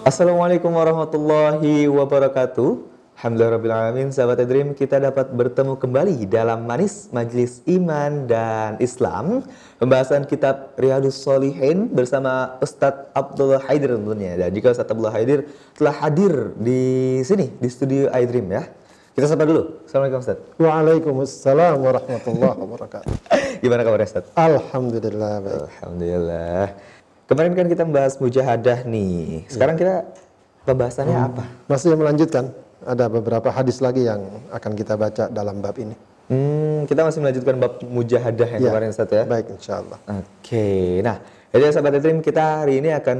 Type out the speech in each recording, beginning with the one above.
Assalamualaikum warahmatullahi wabarakatuh. Alhamdulillahirrahmanirrahim Sahabat Dream kita dapat bertemu kembali dalam Manis Majlis Iman dan Islam. Pembahasan kitab Riyadus Solihin bersama Ustadz Abdullah Haidir tentunya. Dan juga Ustadz Abdullah Haidir telah hadir di sini, di studio iDream ya. Kita sapa dulu, Assalamualaikum Ustadz. Waalaikumsalam warahmatullahi wabarakatuh. Gimana kabar Ustadz? Alhamdulillah baik. Alhamdulillah Kemarin kan kita membahas mujahadah nih Sekarang kita pembahasannya apa? Masih melanjutkan ada beberapa hadis lagi yang akan kita baca dalam bab ini. Hmm, kita masih melanjutkan bab mujahadah yang Ya. kemarin satu ya. Baik insya Allah. Oke, nah jadi sahabat Dream kita hari ini akan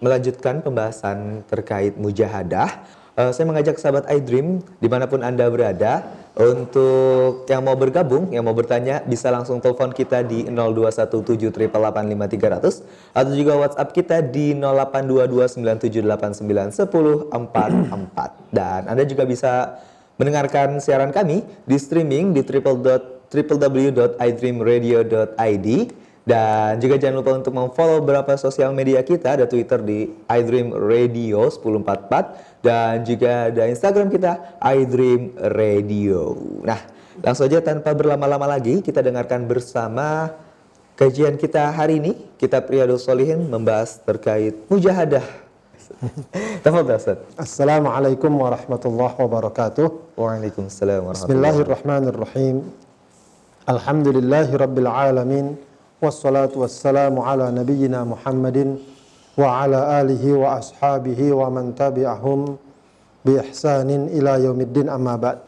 melanjutkan pembahasan terkait mujahadah. Eh, saya mengajak sahabat iDream di mana pun anda berada untuk yang mau bergabung, yang mau bertanya bisa langsung telepon kita di 0217885300 atau juga WhatsApp kita di 082297891044 dan anda juga bisa mendengarkan siaran kami di streaming di www.idreamradio.id dan juga jangan lupa untuk memfollow beberapa sosial media kita ada Twitter di iDream Radio 1044 dan juga ada Instagram kita iDream Radio. Nah, langsung aja tanpa berlama-lama lagi kita dengarkan bersama kajian kita hari ini kitab Riyadus Solihin membahas terkait mujahadah. Tafadhal Ustaz. Assalamualaikum warahmatullahi wabarakatuh. Waalaikumsalam warahmatullahi Bismillahirrahmanirrahim. Alhamdulillahi rabbil alamin. Wassalatu wassalamu ala nabiyyina Muhammadin wa ala alihi wa ashabihi wa man tabi'ahum bi ihsanin ila yaumiddin amma ba'd.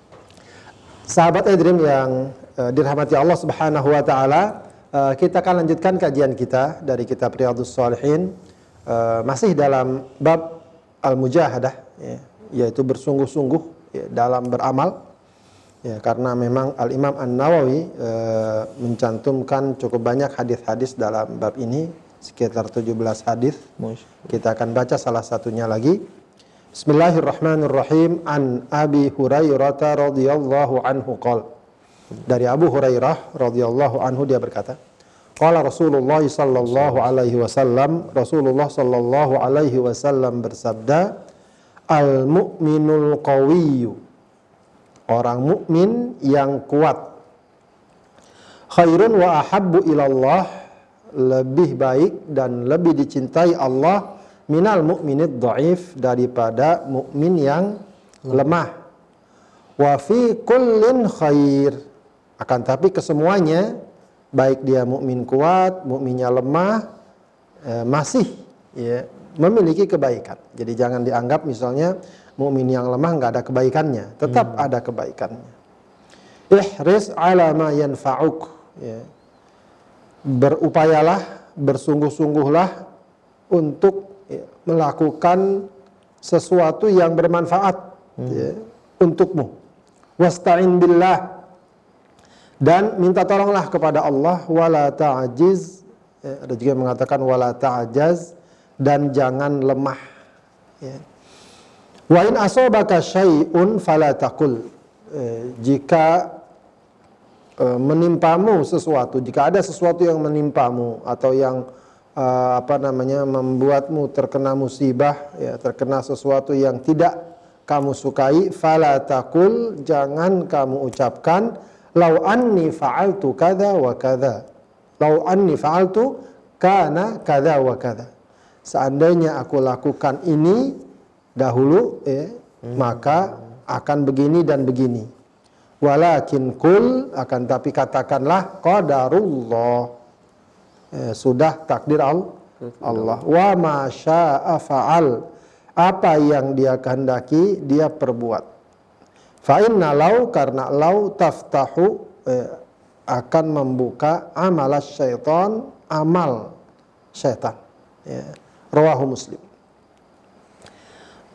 Sahabat Edrim yang eh, dirahmati Allah Subhanahu wa taala, eh, kita akan lanjutkan kajian kita dari kitab Riyadhus Shalihin eh, masih dalam bab al-mujahadah ya, yaitu bersungguh-sungguh ya, dalam beramal. Ya, karena memang Al-Imam An-Nawawi eh, mencantumkan cukup banyak hadis-hadis dalam bab ini, sekitar 17 hadis. Kita akan baca salah satunya lagi. Bismillahirrahmanirrahim an Abi Hurairah radhiyallahu anhu qol. Dari Abu Hurairah radhiyallahu anhu dia berkata, Qala Rasulullah sallallahu alaihi wasallam, Rasulullah sallallahu alaihi wasallam bersabda, Al mu'minul qawiyyu orang mukmin yang kuat khairun wa ahabbu ilallah lebih baik dan lebih dicintai Allah minal mukminid dhaif daripada mukmin yang lemah wa fi kullin khair akan tapi kesemuanya baik dia mukmin kuat mukminnya lemah eh, masih ya memiliki kebaikan jadi jangan dianggap misalnya mukmin yang lemah nggak ada kebaikannya, tetap ada kebaikannya. Ihris ala ma yanfa'uk. Ya. Berupayalah, bersungguh-sungguhlah untuk ya, melakukan sesuatu yang bermanfaat ya, untukmu. Wasta'in billah dan minta tolonglah kepada Allah wala ta'jiz ya, ada juga yang mengatakan wala ta'jaz dan jangan lemah ya. Wa in asabaka syai'un fala taqul. Eh, jika menimpamu sesuatu, jika ada sesuatu yang menimpamu atau yang eh, apa namanya membuatmu terkena musibah, ya, terkena sesuatu yang tidak kamu sukai, fala taqul, jangan kamu ucapkan lau anni fa'altu kada wa kada. Lau anni fa'altu kana kada wa kada. Seandainya aku lakukan ini dahulu ya, maka akan begini dan begini. Walakin kul akan tapi katakanlah qadarullah. Eh, sudah takdir al Allah. Wa ma syaa fa'al. Apa yang dia kehendaki dia perbuat. Fa inna lau karena lau taftahu eh, akan membuka amalas syaitan amal syaitan. Ya. Rawahu Muslim.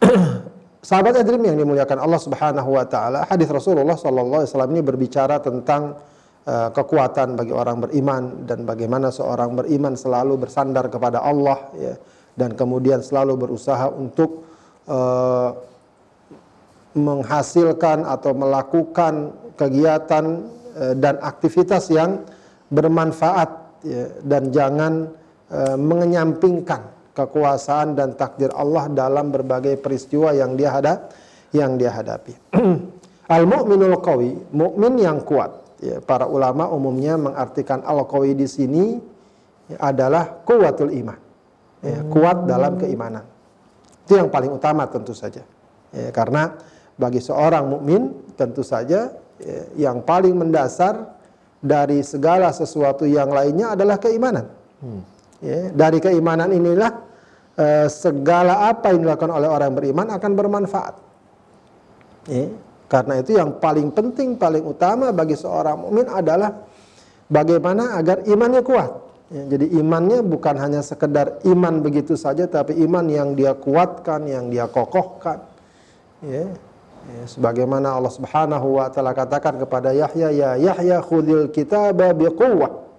Sahabat Adrim yang dimuliakan Allah Subhanahu wa taala, hadis Rasulullah sallallahu alaihi wasallam ini berbicara tentang uh, kekuatan bagi orang beriman dan bagaimana seorang beriman selalu bersandar kepada Allah ya dan kemudian selalu berusaha untuk uh, menghasilkan atau melakukan kegiatan uh, dan aktivitas yang bermanfaat ya, dan jangan uh, mengenyampingkan kekuasaan dan takdir Allah dalam berbagai peristiwa yang dia hadap yang dia hadapi. al mukminul qawi, mukmin yang kuat. Ya, para ulama umumnya mengartikan al qawi di sini adalah kuatul iman. Ya, kuat dalam keimanan. Itu yang paling utama tentu saja. Ya, karena bagi seorang mukmin tentu saja ya, yang paling mendasar dari segala sesuatu yang lainnya adalah keimanan. Hmm. Ya, dari keimanan inilah eh, segala apa yang dilakukan oleh orang beriman akan bermanfaat. Ya, karena itu yang paling penting, paling utama bagi seorang mukmin adalah bagaimana agar imannya kuat. Ya, jadi imannya bukan hanya sekedar iman begitu saja, tapi iman yang dia kuatkan, yang dia kokohkan. Ya, ya, sebagaimana Allah Subhanahu wa taala katakan kepada Yahya, "Ya Yahya khudil kitaba biquwwah."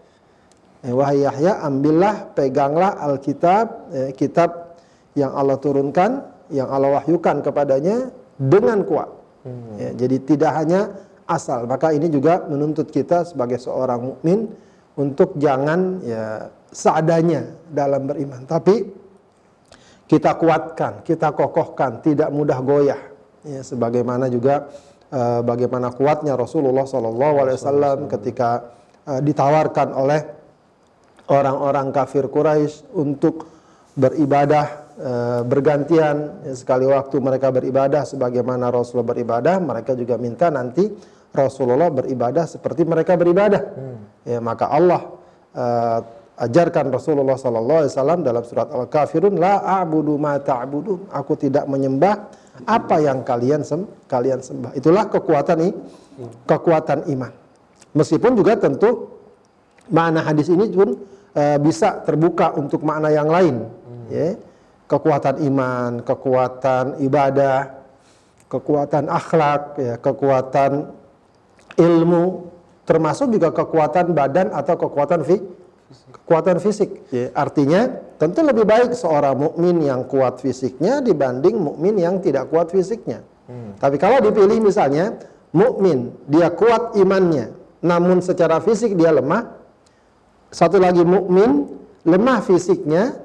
Eh, wahai Yahya, ambillah, peganglah Alkitab, eh, kitab yang Allah turunkan, yang Allah wahyukan kepadanya dengan kuat. Hmm. Ya, jadi tidak hanya asal. Maka ini juga menuntut kita sebagai seorang mukmin untuk jangan ya seadanya dalam beriman, tapi kita kuatkan, kita kokohkan, tidak mudah goyah. Ya, sebagaimana juga uh, bagaimana kuatnya Rasulullah SAW ketika uh, ditawarkan oleh orang-orang kafir Quraisy untuk beribadah e, bergantian. Ya, sekali waktu mereka beribadah sebagaimana Rasulullah beribadah mereka juga minta nanti Rasulullah beribadah seperti mereka beribadah. Hmm. ya maka Allah e, ajarkan Rasulullah sallallahu alaihi wasallam dalam surat Al-Kafirun la a'budu ma ta'budun. Aku tidak menyembah apa yang kalian sem kalian sembah. Itulah kekuatan ini hmm. kekuatan iman. Meskipun juga tentu makna hadis ini pun uh, bisa terbuka untuk makna yang lain. Hmm. Ya. Kekuatan iman, kekuatan ibadah, kekuatan akhlak, ya, kekuatan ilmu, termasuk juga kekuatan badan atau kekuatan fi kekuatan fisik. Ya, artinya tentu lebih baik seorang mukmin yang kuat fisiknya dibanding mukmin yang tidak kuat fisiknya. Hmm. Tapi kalau dipilih misalnya mukmin dia kuat imannya, namun secara fisik dia lemah, satu lagi mukmin lemah fisiknya,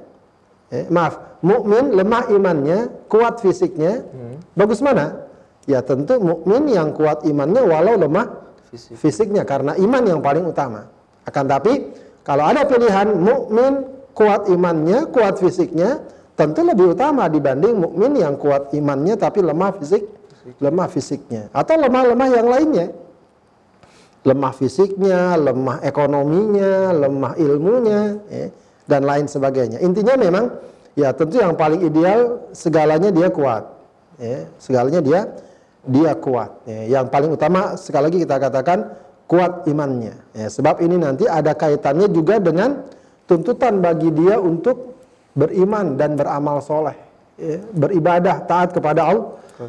eh, maaf, mukmin lemah imannya, kuat fisiknya. Hmm. Bagus mana? Ya tentu mukmin yang kuat imannya walau lemah Fisik. fisiknya karena iman yang paling utama. Akan tapi kalau ada pilihan mukmin kuat imannya, kuat fisiknya, tentu lebih utama dibanding mukmin yang kuat imannya tapi lemah fisik, fisik. lemah fisiknya atau lemah-lemah yang lainnya lemah fisiknya, lemah ekonominya, lemah ilmunya, ya, dan lain sebagainya. Intinya memang ya tentu yang paling ideal segalanya dia kuat, ya, segalanya dia dia kuat. Ya. Yang paling utama sekali lagi kita katakan kuat imannya. Ya, sebab ini nanti ada kaitannya juga dengan tuntutan bagi dia untuk beriman dan beramal soleh, ya, beribadah taat kepada Allah,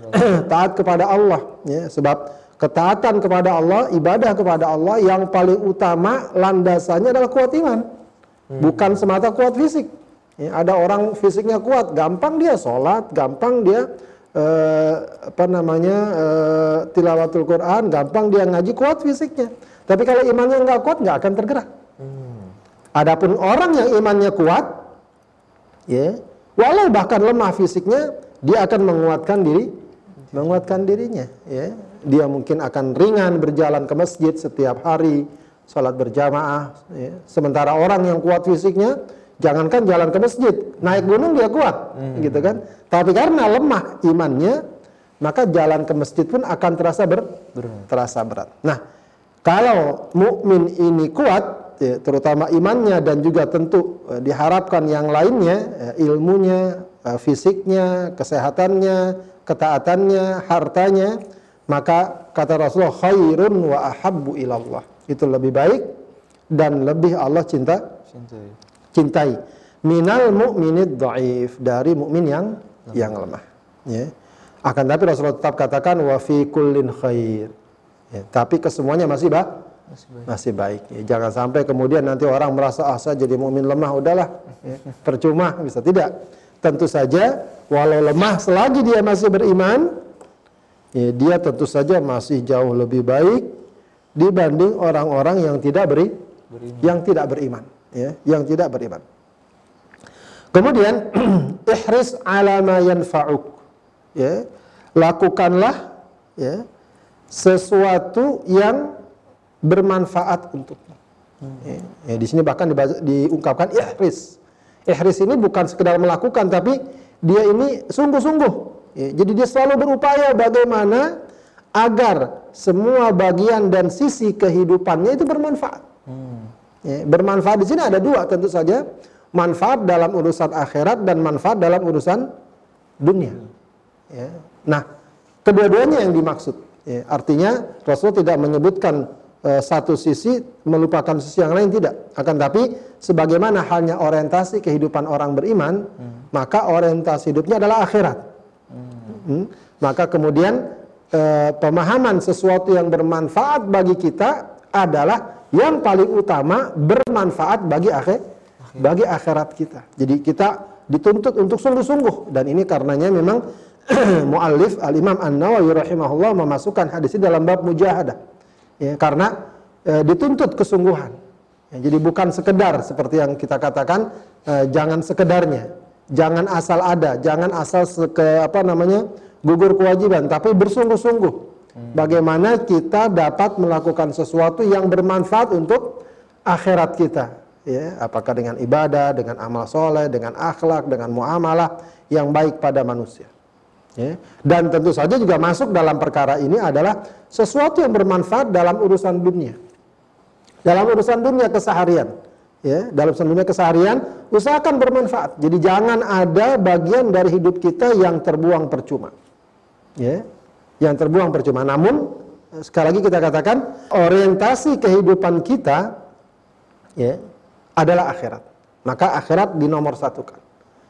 taat kepada Allah. Ya, sebab Ketaatan kepada Allah, ibadah kepada Allah yang paling utama landasannya adalah kuat iman. Hmm. Bukan semata kuat fisik. Ya, ada orang fisiknya kuat, gampang dia sholat, gampang dia eh, apa namanya eh, tilawatul Quran, gampang dia ngaji kuat fisiknya. Tapi kalau imannya nggak kuat, nggak akan tergerak. Hmm. Adapun orang yang imannya kuat, ya, walau bahkan lemah fisiknya, dia akan menguatkan diri, menguatkan dirinya. Ya dia mungkin akan ringan berjalan ke masjid setiap hari, sholat berjamaah. Ya. Sementara orang yang kuat fisiknya, jangankan jalan ke masjid, naik gunung dia kuat, hmm. gitu kan. Tapi karena lemah imannya, maka jalan ke masjid pun akan terasa ber, berat. terasa berat. Nah, kalau mukmin ini kuat, ya, terutama imannya dan juga tentu eh, diharapkan yang lainnya, ya, ilmunya, eh, fisiknya, kesehatannya, ketaatannya, hartanya, maka kata Rasulullah khairun wa ahabbu ilallah. Itu lebih baik dan lebih Allah cinta cintai. cintai. Minal mu'minid dhaif dari mukmin yang lemah. yang lemah. Ya. Akan tapi Rasulullah tetap katakan wa fi kullin khair. Ya, tapi kesemuanya masih bah masih baik. Masih baik. Ya, jangan sampai kemudian nanti orang merasa ah saya jadi mukmin lemah udahlah ya, percuma bisa tidak. Tentu saja walau lemah selagi dia masih beriman ya, dia tentu saja masih jauh lebih baik dibanding orang-orang yang tidak beri beriman. yang tidak beriman ya yang tidak beriman Kemudian ihris ala ma yanfa'uk. Ya. Lakukanlah ya sesuatu yang bermanfaat untukmu. Ya, ya, di sini bahkan dibaca, diungkapkan ihris. Ihris ini bukan sekedar melakukan tapi dia ini sungguh-sungguh. Ya, jadi dia selalu berupaya bagaimana agar semua bagian dan sisi kehidupannya itu bermanfaat. Hmm. Ya, bermanfaat di sini ada dua tentu saja manfaat dalam urusan akhirat dan manfaat dalam urusan dunia. Ya. Nah, kedua-duanya yang dimaksud. Ya, artinya Rasul tidak menyebutkan uh, satu sisi melupakan sisi yang lain tidak. Akan tapi sebagaimana halnya orientasi kehidupan orang beriman, hmm. maka orientasi hidupnya adalah akhirat. Hmm. Maka kemudian uh, pemahaman sesuatu yang bermanfaat bagi kita adalah yang paling utama bermanfaat bagi akhir bagi akhirat kita. Jadi kita dituntut untuk sungguh-sungguh dan ini karenanya memang muallif Al Imam An Nawawi rahimahullah memasukkan hadis ini dalam bab mujahadah. Ya, karena e, dituntut kesungguhan. Ya, jadi bukan sekedar seperti yang kita katakan e, jangan sekedarnya, jangan asal ada, jangan asal ke apa namanya gugur kewajiban, tapi bersungguh-sungguh. Hmm. Bagaimana kita dapat melakukan sesuatu yang bermanfaat untuk akhirat kita ya, apakah dengan ibadah, dengan amal soleh, dengan akhlak, dengan muamalah yang baik pada manusia. Ya. Dan tentu saja juga masuk dalam perkara ini adalah sesuatu yang bermanfaat dalam urusan dunia. Dalam urusan dunia keseharian. Ya, dalam dunia keseharian, usahakan bermanfaat. Jadi jangan ada bagian dari hidup kita yang terbuang percuma. Ya, yang terbuang percuma. Namun, sekali lagi kita katakan, orientasi kehidupan kita ya, adalah akhirat. Maka akhirat dinomor satukan.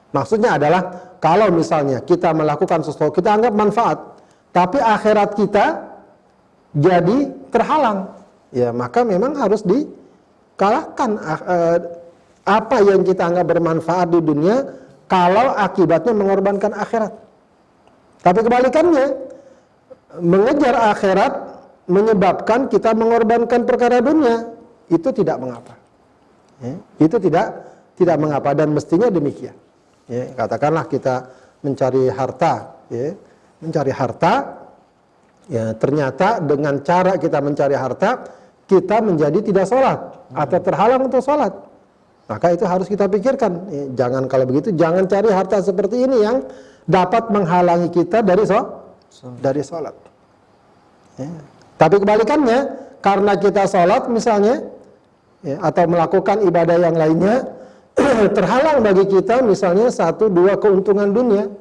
Maksudnya adalah kalau misalnya kita melakukan sesuatu kita anggap manfaat, tapi akhirat kita jadi terhalang, ya maka memang harus dikalahkan uh, apa yang kita anggap bermanfaat di dunia kalau akibatnya mengorbankan akhirat. Tapi kebalikannya, mengejar akhirat menyebabkan kita mengorbankan perkara dunia, itu tidak mengapa. Ya, itu tidak tidak mengapa dan mestinya demikian. Ya, katakanlah kita mencari harta, ya, mencari harta, ya ternyata dengan cara kita mencari harta kita menjadi tidak sholat atau terhalang untuk sholat. Maka itu harus kita pikirkan. Ya, jangan kalau begitu, jangan cari harta seperti ini yang dapat menghalangi kita dari so, dari sholat. Ya. Tapi kebalikannya, karena kita sholat misalnya, ya, atau melakukan ibadah yang lainnya terhalang bagi kita misalnya satu dua keuntungan dunia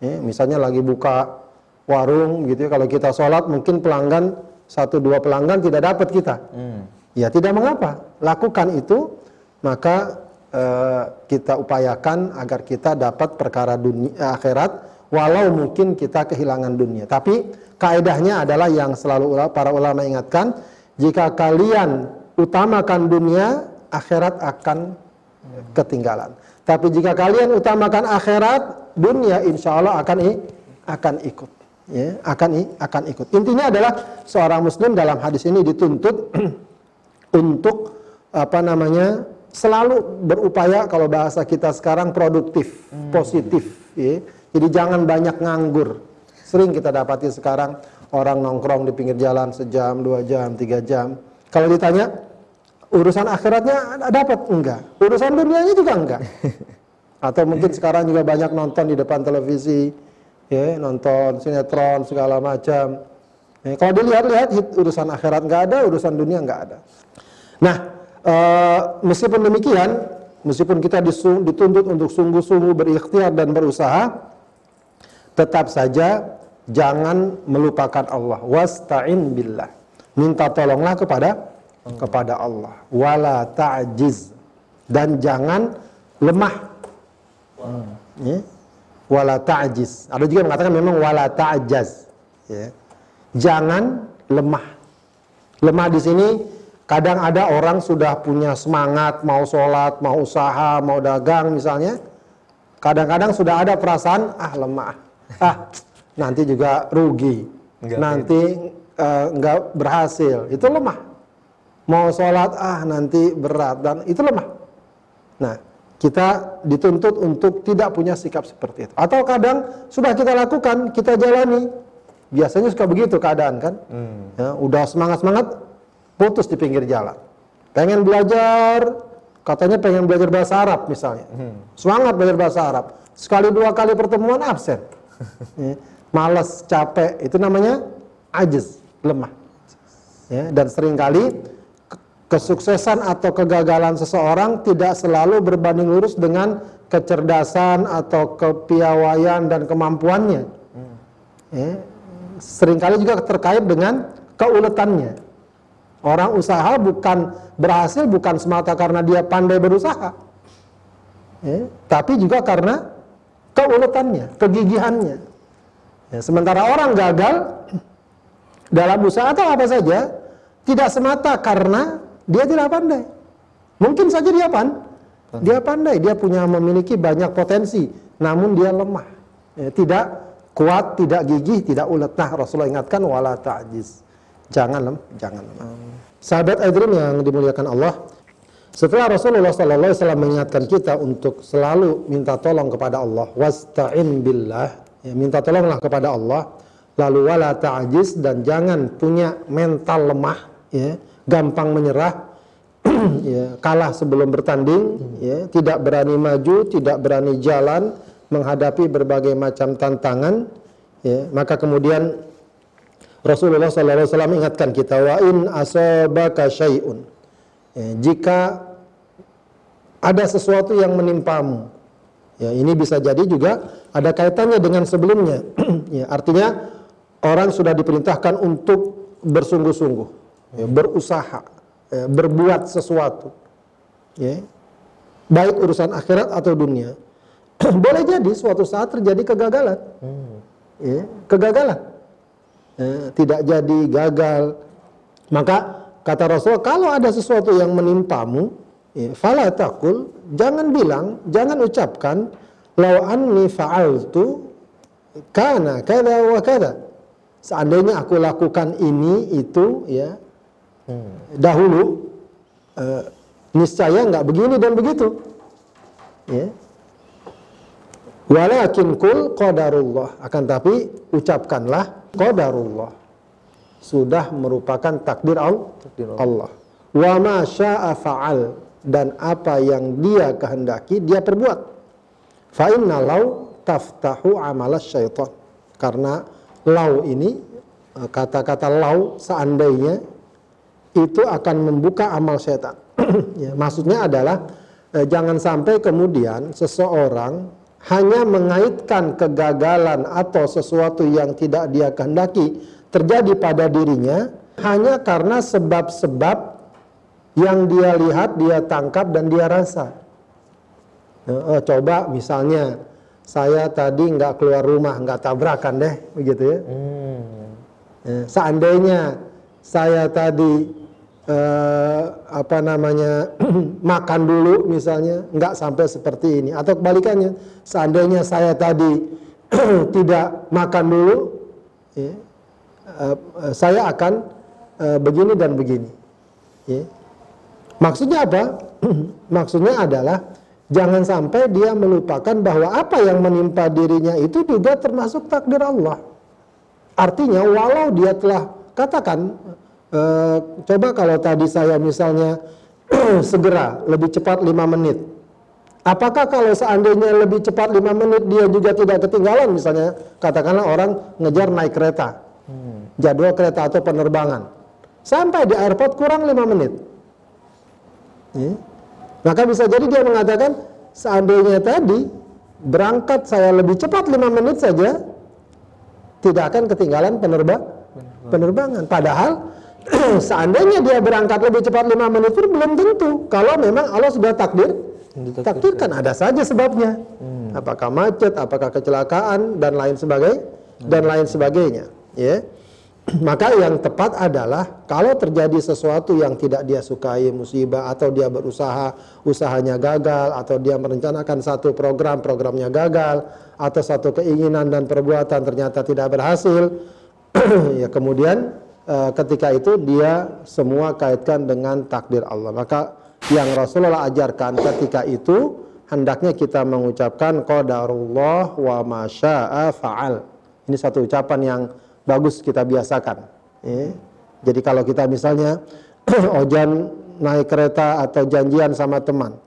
ya, misalnya lagi buka warung gitu ya kalau kita sholat mungkin pelanggan satu dua pelanggan tidak dapat kita hmm. ya tidak mengapa lakukan itu maka eh, kita upayakan agar kita dapat perkara dunia akhirat walau mungkin kita kehilangan dunia tapi kaedahnya adalah yang selalu para ulama ingatkan jika kalian utamakan dunia, akhirat akan ketinggalan. Tapi jika kalian utamakan akhirat, dunia insya Allah akan akan ikut. Ya, akan akan ikut. Intinya adalah seorang muslim dalam hadis ini dituntut untuk apa namanya selalu berupaya kalau bahasa kita sekarang produktif, hmm. positif. Ya. Jadi jangan banyak nganggur. Sering kita dapati sekarang orang nongkrong di pinggir jalan sejam, dua jam, tiga jam kalau ditanya urusan akhiratnya dapat enggak? Urusan dunianya juga enggak. Atau mungkin sekarang juga banyak nonton di depan televisi, ya, nonton sinetron segala macam. Ya, kalau dilihat-lihat urusan akhirat enggak ada, urusan dunia enggak ada. Nah, e, meskipun demikian, meskipun kita dituntut untuk sungguh-sungguh berikhtiar dan berusaha, tetap saja jangan melupakan Allah. Wasta'in billah minta tolonglah kepada kepada Allah wala ta'jiz dan jangan lemah hmm. ya. Wala ta'jiz ada juga mengatakan memang wala ta'jaz. Ya. jangan lemah. Lemah di sini kadang ada orang sudah punya semangat mau sholat mau usaha mau dagang misalnya. Kadang-kadang sudah ada perasaan ah lemah. Ah nanti juga rugi. Enggak nanti uh, nggak berhasil, itu lemah. Mau sholat, ah nanti berat, dan itu lemah. Nah, kita dituntut untuk tidak punya sikap seperti itu. Atau kadang sudah kita lakukan, kita jalani. Biasanya suka begitu keadaan kan. Hmm. Ya, udah semangat-semangat, putus di pinggir jalan. Pengen belajar, katanya pengen belajar bahasa Arab misalnya. Hmm. Semangat belajar bahasa Arab. Sekali dua kali pertemuan absen. ya, males, capek, itu namanya ajiz, lemah. Ya, dan sering kali kesuksesan atau kegagalan seseorang tidak selalu berbanding lurus dengan kecerdasan atau kepiawaian dan kemampuannya. Hmm. Ya, sering kali juga terkait dengan keuletannya. Orang usaha bukan berhasil bukan semata karena dia pandai berusaha, ya, tapi juga karena keuletannya, kegigihannya. Ya, sementara orang gagal dalam usaha atau apa saja tidak semata karena dia tidak pandai. Mungkin saja dia pan, dia pandai, dia punya memiliki banyak potensi, namun dia lemah, ya, tidak kuat, tidak gigih, tidak ulet. Nah, Rasulullah ingatkan wala ta'jiz. Jangan lem, jangan lemah. Sahabat Adrim yang dimuliakan Allah, setelah Rasulullah SAW mengingatkan kita untuk selalu minta tolong kepada Allah, wasta'in billah, ya, minta tolonglah kepada Allah, lalu wala ta'jiz dan jangan punya mental lemah, ya, gampang menyerah, ya, kalah sebelum bertanding, ya, tidak berani maju, tidak berani jalan, menghadapi berbagai macam tantangan, ya, maka kemudian Rasulullah SAW ingatkan kita wa in asabaka syai'un. Ya, jika ada sesuatu yang menimpamu, ya ini bisa jadi juga ada kaitannya dengan sebelumnya. ya, artinya orang sudah diperintahkan untuk bersungguh-sungguh, ya, berusaha, ya, berbuat sesuatu, ya, baik urusan akhirat atau dunia. boleh jadi suatu saat terjadi kegagalan. Hmm. Ya, kegagalan. Ya, tidak jadi gagal. Maka kata Rasul kalau ada sesuatu yang menimpamu, ya, fala takul, jangan bilang, jangan ucapkan lau anni fa'altu kana kada wa kada. Seandainya aku lakukan ini itu ya hmm. dahulu uh, niscaya nggak begini dan begitu. Ya. Walakin kul qadarullah. Akan tapi ucapkanlah qadarullah. Sudah merupakan takdir Allah. Wa ma syaa fa'al dan apa yang dia kehendaki dia perbuat. Fa inna taftahu amalas syaitan. Karena lau ini eh, kata-kata lau seandainya itu akan membuka amal syaitan. ya, maksudnya adalah eh, jangan sampai kemudian seseorang hanya mengaitkan kegagalan atau sesuatu yang tidak dia kehendaki terjadi pada dirinya hanya karena sebab-sebab yang dia lihat, dia tangkap dan dia rasa. Oh, coba misalnya saya tadi nggak keluar rumah, nggak tabrakan deh, begitu ya. Hmm. Seandainya saya tadi eh, apa namanya makan dulu misalnya nggak sampai seperti ini. Atau kebalikannya seandainya saya tadi tidak makan dulu ya, eh, saya akan eh, begini dan begini ya. maksudnya apa? Maksudnya adalah jangan sampai dia melupakan bahwa apa yang menimpa dirinya itu juga termasuk takdir Allah. Artinya walau dia telah katakan Eh, coba kalau tadi saya misalnya segera lebih cepat 5 menit. Apakah kalau seandainya lebih cepat 5 menit dia juga tidak ketinggalan misalnya katakanlah orang ngejar naik kereta. Hmm. Jadwal kereta atau penerbangan. Sampai di airport kurang 5 menit. Ya. Maka bisa jadi dia mengatakan seandainya tadi berangkat saya lebih cepat 5 menit saja tidak akan ketinggalan penerbang penerbangan. Padahal seandainya dia berangkat lebih cepat 5 menit pun belum tentu. Kalau memang Allah sudah takdir takdirkan. Ada saja sebabnya. Hmm. apakah macet apakah kecelakaan dan lain sebagainya hmm. dan lain sebagainya ya. Maka yang tepat adalah kalau terjadi sesuatu yang tidak dia sukai musibah atau dia berusaha usahanya gagal atau dia merencanakan satu program programnya gagal atau satu keinginan dan perbuatan ternyata tidak berhasil ya kemudian ketika itu dia semua kaitkan dengan takdir Allah. Maka yang Rasulullah ajarkan ketika itu hendaknya kita mengucapkan qadarullah wa masya'a fa'al. Ini satu ucapan yang bagus kita biasakan. Jadi kalau kita misalnya ojan naik kereta atau janjian sama teman,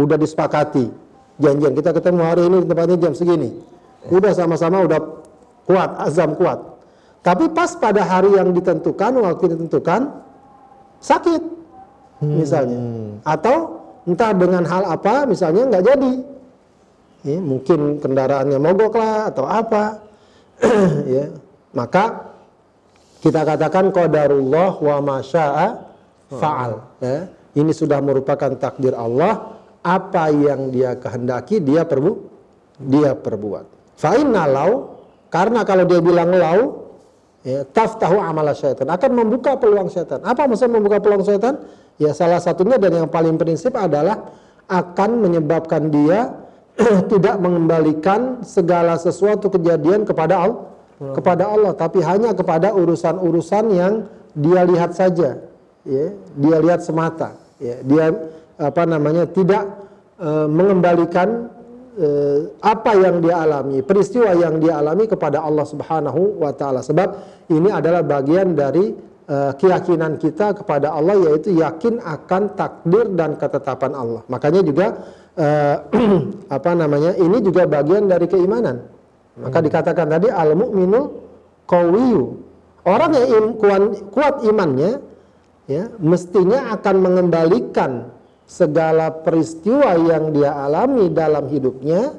udah disepakati, janjian kita ketemu hari ini tempatnya jam segini, udah sama-sama udah kuat, azam kuat. Tapi pas pada hari yang ditentukan, waktu ditentukan, sakit misalnya, atau entah dengan hal apa, misalnya nggak jadi, ya, mungkin kendaraannya mogok lah atau apa, ya, maka kita katakan qadarullah wa masya'a fa'al. Ya. Ini sudah merupakan takdir Allah. Apa yang dia kehendaki dia perbu dia perbuat. Fa'inna lau karena kalau dia bilang lau ya, taftahu amala syaitan akan membuka peluang syaitan. Apa maksudnya membuka peluang syaitan? Ya salah satunya dan yang paling prinsip adalah akan menyebabkan dia tidak mengembalikan segala sesuatu kejadian kepada Allah kepada Allah tapi hanya kepada urusan-urusan yang dia lihat saja ya dia lihat semata ya dia apa namanya tidak uh, mengembalikan uh, apa yang dia alami peristiwa yang dia alami kepada Allah Subhanahu wa taala. Sebab ini adalah bagian dari uh, keyakinan kita kepada Allah yaitu yakin akan takdir dan ketetapan Allah. Makanya juga uh, apa namanya ini juga bagian dari keimanan. Maka dikatakan tadi al mukminul qawiyu. Orang yang im, kuat, kuat imannya ya mestinya akan mengembalikan segala peristiwa yang dia alami dalam hidupnya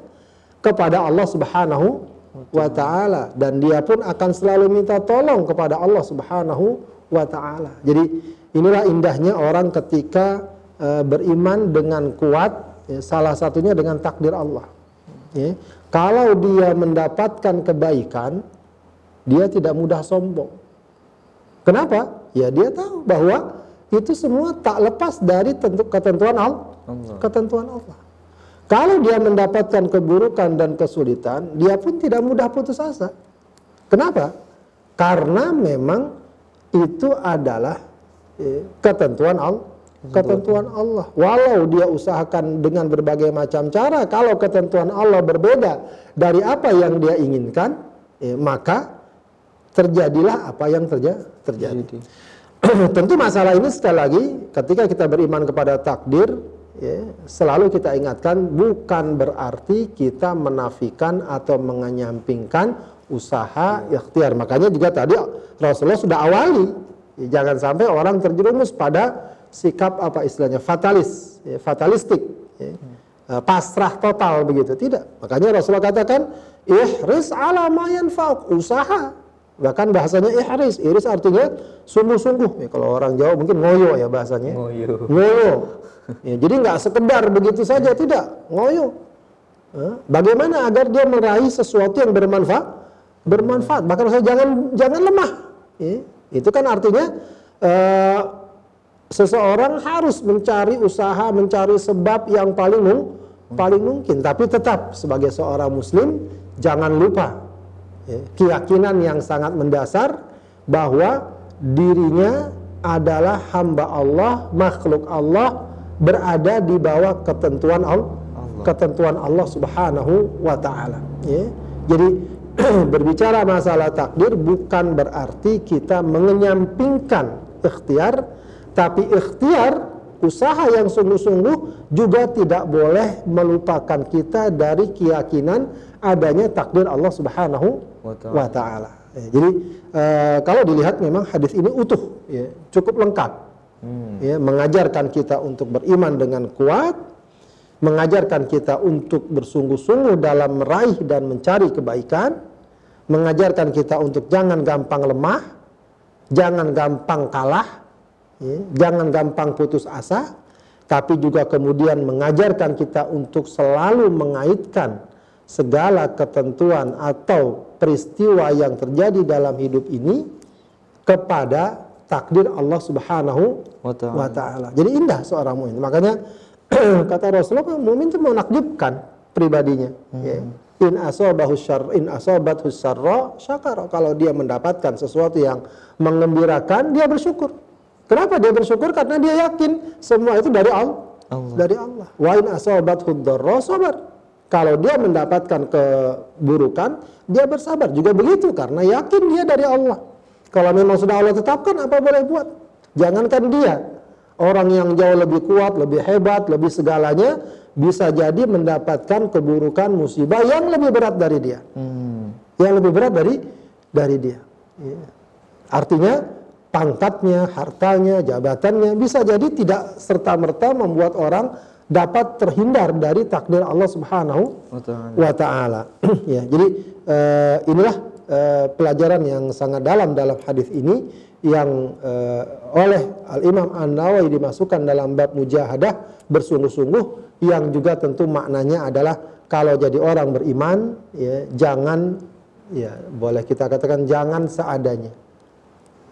kepada Allah Subhanahu wa taala dan dia pun akan selalu minta tolong kepada Allah Subhanahu wa taala. Jadi inilah indahnya orang ketika uh, beriman dengan kuat ya, salah satunya dengan takdir Allah. Ya. Kalau dia mendapatkan kebaikan, dia tidak mudah sombong. Kenapa? Ya dia tahu bahwa itu semua tak lepas dari tentu ketentuan Allah. Ketentuan Allah. Kalau dia mendapatkan keburukan dan kesulitan, dia pun tidak mudah putus asa. Kenapa? Karena memang itu adalah eh, ketentuan Allah ketentuan Allah. Walau dia usahakan dengan berbagai macam cara, kalau ketentuan Allah berbeda dari apa yang dia inginkan, eh, maka terjadilah apa yang terja terjadi. Tentu masalah ini sekali lagi, ketika kita beriman kepada takdir, ya, selalu kita ingatkan bukan berarti kita menafikan atau mengenyampingkan usaha ikhtiar. Makanya juga tadi Rasulullah sudah awali, ya, jangan sampai orang terjerumus pada sikap apa istilahnya fatalis, ya, fatalistik, ya. Hmm. pasrah total begitu. Tidak. Makanya Rasulullah katakan ihris ala ma usaha. Bahkan bahasanya ihris, iris artinya sungguh-sungguh. Ya, kalau orang Jawa mungkin ngoyo ya bahasanya. Ngoyo. Ngoyo. Ya, jadi nggak sekedar begitu saja, tidak. Ngoyo. Bagaimana agar dia meraih sesuatu yang bermanfaat? Bermanfaat. Bahkan saya jangan jangan lemah. Ya, itu kan artinya uh, seseorang harus mencari usaha, mencari sebab yang paling mung, paling mungkin. Tapi tetap sebagai seorang muslim jangan lupa keyakinan yang sangat mendasar bahwa dirinya adalah hamba Allah, makhluk Allah berada di bawah ketentuan Allah, Allah. ketentuan Allah Subhanahu wa taala. Ya. Jadi berbicara masalah takdir bukan berarti kita mengenyampingkan ikhtiar tapi ikhtiar usaha yang sungguh-sungguh juga tidak boleh melupakan kita dari keyakinan adanya takdir Allah Subhanahu wa taala. Ya, jadi uh, kalau dilihat memang hadis ini utuh ya, cukup lengkap. Hmm. Ya, mengajarkan kita untuk beriman dengan kuat, mengajarkan kita untuk bersungguh-sungguh dalam meraih dan mencari kebaikan, mengajarkan kita untuk jangan gampang lemah, jangan gampang kalah, ya, jangan gampang putus asa, tapi juga kemudian mengajarkan kita untuk selalu mengaitkan segala ketentuan atau peristiwa yang terjadi dalam hidup ini kepada takdir Allah Subhanahu wa taala. Jadi indah seorang mukmin. Makanya kata Rasulullah mukmin itu menakjubkan pribadinya, hmm. ya. In asabahu syarr in asabathu syarra syakara. Kalau dia mendapatkan sesuatu yang mengembirakan, dia bersyukur. Kenapa dia bersyukur? Karena dia yakin semua itu dari Allah. Allah. Dari Allah. Wa in asabathu dharra sabar. Kalau dia mendapatkan keburukan, dia bersabar. Juga begitu karena yakin dia dari Allah. Kalau memang sudah Allah tetapkan, apa boleh buat? Jangankan dia, orang yang jauh lebih kuat, lebih hebat, lebih segalanya, bisa jadi mendapatkan keburukan musibah yang lebih berat dari dia. Hmm. Yang lebih berat dari dari dia. Ya. Artinya pangkatnya, hartanya, jabatannya bisa jadi tidak serta-merta membuat orang dapat terhindar dari takdir Allah Subhanahu Wa ta'ala. ya, jadi eh, inilah eh, pelajaran yang sangat dalam dalam hadis ini yang eh, oleh Al Imam An Nawawi dimasukkan dalam bab mujahadah bersungguh-sungguh yang juga tentu maknanya adalah kalau jadi orang beriman ya jangan ya boleh kita katakan jangan seadanya.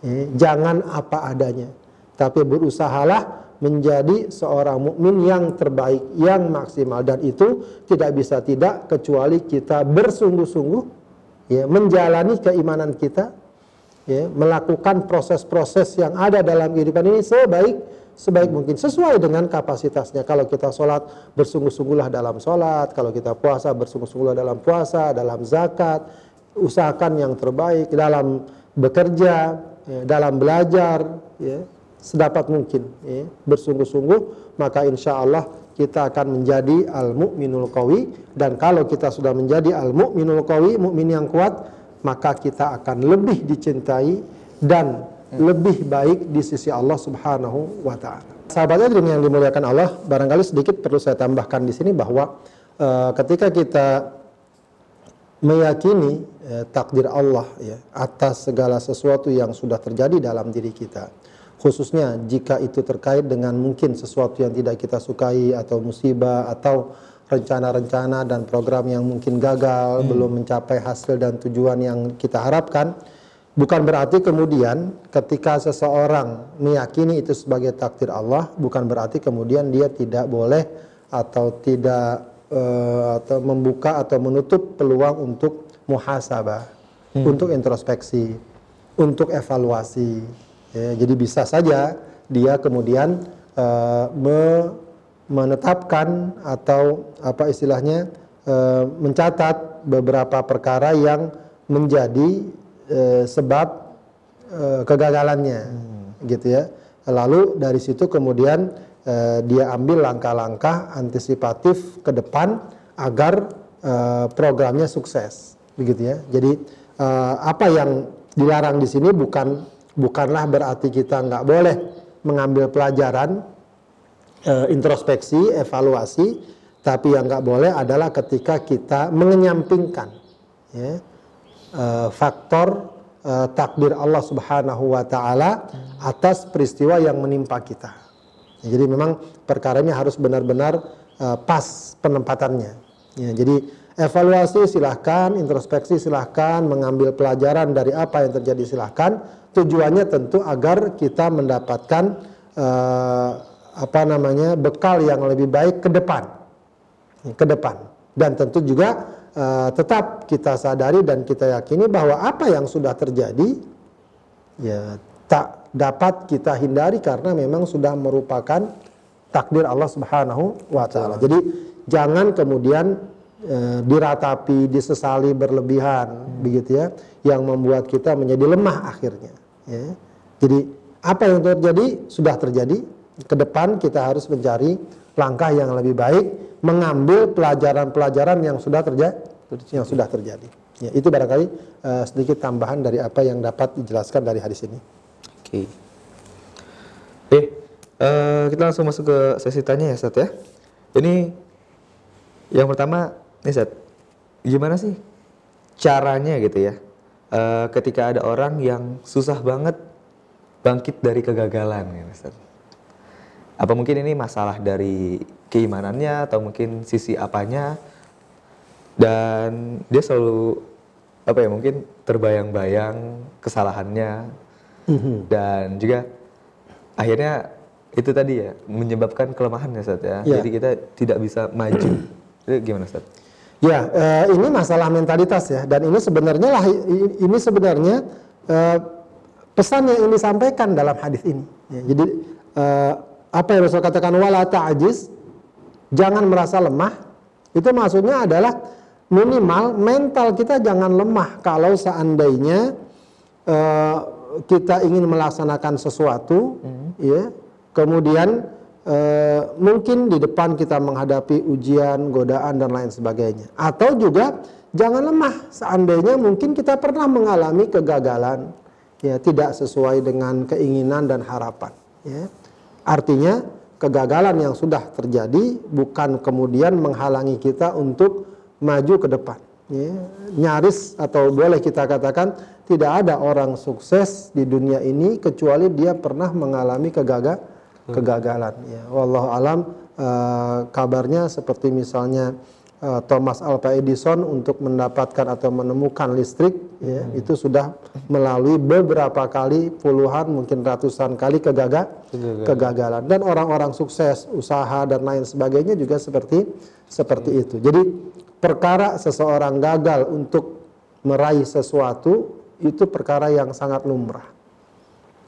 Ya, jangan apa adanya. Tapi berusahalah menjadi seorang mukmin yang terbaik, yang maksimal. Dan itu tidak bisa tidak kecuali kita bersungguh-sungguh ya menjalani keimanan kita ya melakukan proses-proses yang ada dalam kehidupan ini sebaik sebaik mungkin sesuai dengan kapasitasnya. Kalau kita sholat bersungguh-sungguhlah dalam sholat, kalau kita puasa bersungguh-sungguhlah dalam puasa, dalam zakat, usahakan yang terbaik dalam bekerja, ya, dalam belajar, ya, sedapat mungkin ya, bersungguh-sungguh maka insya Allah kita akan menjadi al mukminul qawi. Dan kalau kita sudah menjadi al mukminul qawi mukmin yang kuat maka kita akan lebih dicintai dan lebih baik di sisi Allah Subhanahu wa taala. Sahabatnya yang dimuliakan Allah, barangkali sedikit perlu saya tambahkan di sini bahwa eh, ketika kita meyakini eh, takdir Allah ya atas segala sesuatu yang sudah terjadi dalam diri kita khususnya jika itu terkait dengan mungkin sesuatu yang tidak kita sukai atau musibah atau rencana-rencana dan program yang mungkin gagal belum mencapai hasil dan tujuan yang kita harapkan bukan berarti kemudian ketika seseorang meyakini itu sebagai takdir Allah bukan berarti kemudian dia tidak boleh atau tidak eh, atau membuka atau menutup peluang untuk muhasabah, untuk introspeksi, untuk evaluasi. Ya, jadi bisa saja dia kemudian eh, me- menetapkan atau apa istilahnya eh, mencatat beberapa perkara yang menjadi eh, sebab eh, kegagalannya, gitu ya. Lalu dari situ kemudian eh, dia ambil langkah-langkah antisipatif ke depan agar eh, programnya sukses, begitu ya. Jadi eh, apa yang dilarang di sini bukan bukanlah berarti kita nggak boleh mengambil pelajaran eh, introspeksi, evaluasi, tapi yang nggak boleh adalah ketika kita mengenyampingkan ya, eh, faktor eh, takdir Allah Subhanahu wa taala atas peristiwa yang menimpa kita. Ya, jadi memang perkara ini harus benar-benar eh, pas penempatannya. Ya, jadi evaluasi silahkan, introspeksi silahkan, mengambil pelajaran dari apa yang terjadi silahkan. Tujuannya tentu agar kita mendapatkan eh, apa namanya bekal yang lebih baik ke depan, ke depan. Dan tentu juga eh, tetap kita sadari dan kita yakini bahwa apa yang sudah terjadi ya tak dapat kita hindari karena memang sudah merupakan takdir Allah Subhanahu wa taala. Jadi jangan kemudian eh, diratapi, disesali berlebihan begitu ya yang membuat kita menjadi lemah akhirnya ya. Jadi apa yang terjadi sudah terjadi. Ke depan kita harus mencari langkah yang lebih baik, mengambil pelajaran-pelajaran yang sudah terjadi yang sudah terjadi. Ya, itu barangkali eh, sedikit tambahan dari apa yang dapat dijelaskan dari hadis ini. Oke. Eh, eh, kita langsung masuk ke sesi tanya ya, Sat ya. Ini yang pertama, nih Sat, gimana sih caranya gitu ya, eh, ketika ada orang yang susah banget bangkit dari kegagalan, ya. Apa mungkin ini masalah dari keimanannya atau mungkin sisi apanya? Dan dia selalu apa ya mungkin terbayang-bayang kesalahannya dan juga akhirnya itu tadi ya menyebabkan kelemahan ya Ustaz ya. Jadi kita tidak bisa maju. Itu gimana Ustaz? Ya, eh, ini masalah mentalitas ya, dan ini sebenarnya lah ini sebenarnya eh, pesan yang ingin disampaikan dalam hadis ini. Ya, jadi eh, apa yang Rasul katakan wala ta'jiz, jangan merasa lemah. Itu maksudnya adalah minimal mental kita jangan lemah kalau seandainya kita ingin melaksanakan sesuatu, hmm. ya, kemudian uh, mungkin di depan kita menghadapi ujian, godaan dan lain sebagainya. Atau juga jangan lemah seandainya mungkin kita pernah mengalami kegagalan, ya tidak sesuai dengan keinginan dan harapan. Ya. Artinya kegagalan yang sudah terjadi bukan kemudian menghalangi kita untuk maju ke depan. Ya, nyaris atau boleh kita katakan tidak ada orang sukses di dunia ini kecuali dia pernah mengalami kegagal kegagalan. Ya, wallahu alam uh, kabarnya seperti misalnya uh, Thomas Alva Edison untuk mendapatkan atau menemukan listrik ya, hmm. itu sudah melalui beberapa kali puluhan mungkin ratusan kali kegagal kegagalan dan orang-orang sukses usaha dan lain sebagainya juga seperti seperti hmm. itu. Jadi perkara seseorang gagal untuk meraih sesuatu itu perkara yang sangat lumrah.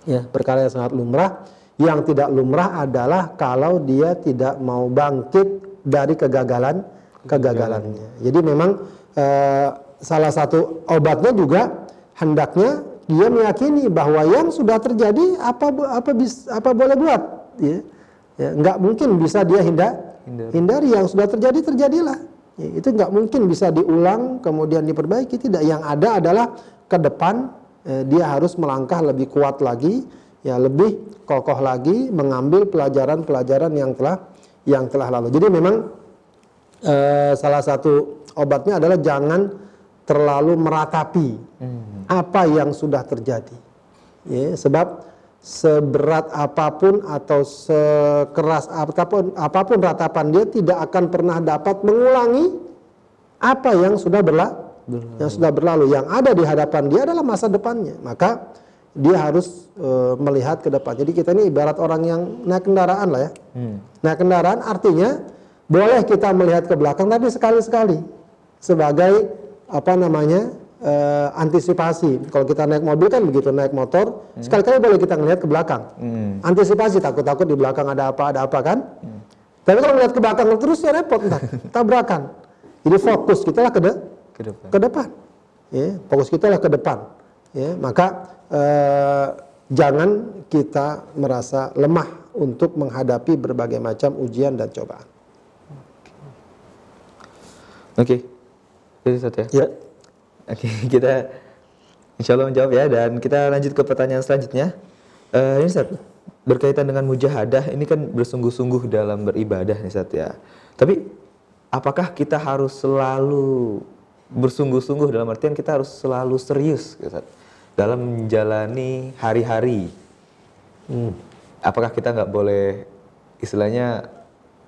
Ya, perkara yang sangat lumrah. Yang tidak lumrah adalah kalau dia tidak mau bangkit dari kegagalan kegagalannya. Jadi memang eh, salah satu obatnya juga hendaknya dia meyakini bahwa yang sudah terjadi apa apa bis, apa boleh buat, ya. ya nggak mungkin bisa dia hindar, hindari. hindari yang sudah terjadi terjadilah Ya, itu nggak mungkin bisa diulang kemudian diperbaiki tidak. Yang ada adalah ke depan eh, dia harus melangkah lebih kuat lagi, ya lebih kokoh lagi mengambil pelajaran-pelajaran yang telah yang telah lalu. Jadi memang eh, salah satu obatnya adalah jangan terlalu meratapi hmm. apa yang sudah terjadi. Ya, sebab seberat apa pun atau sekeras apa pun apa pun ratapan dia tidak akan pernah dapat mengulangi apa yang sudah berlalu, yang sudah berlalu yang ada di hadapan dia adalah masa depannya maka dia harus e, melihat ke depan jadi kita ini ibarat orang yang naik kendaraan lah ya hmm. naik kendaraan artinya boleh kita melihat ke belakang tapi sekali-sekali sebagai apa namanya uh, antisipasi. Kalau kita naik mobil kan begitu naik motor, hmm. sekali-kali boleh kita ngelihat ke belakang. Hmm. Antisipasi takut-takut di belakang ada apa ada apa kan. Hmm. Tapi kalau ngelihat ke belakang terus ya repot entar tabrakan. Jadi fokus kita lah ke, de ke depan. Ke depan. Ya, fokus kita lah ke depan. Ya, maka uh, jangan kita merasa lemah untuk menghadapi berbagai macam ujian dan cobaan. Oke. Okay. Satu ya. Ya. Oke, kita insya Allah menjawab ya dan kita lanjut ke pertanyaan selanjutnya. Uh, ini Ustaz, berkaitan dengan mujahadah ini kan bersungguh-sungguh dalam beribadah nih Ustaz ya. Tapi apakah kita harus selalu bersungguh-sungguh dalam artian kita harus selalu serius Ustaz dalam menjalani hari-hari? Hmm. Apakah kita nggak boleh istilahnya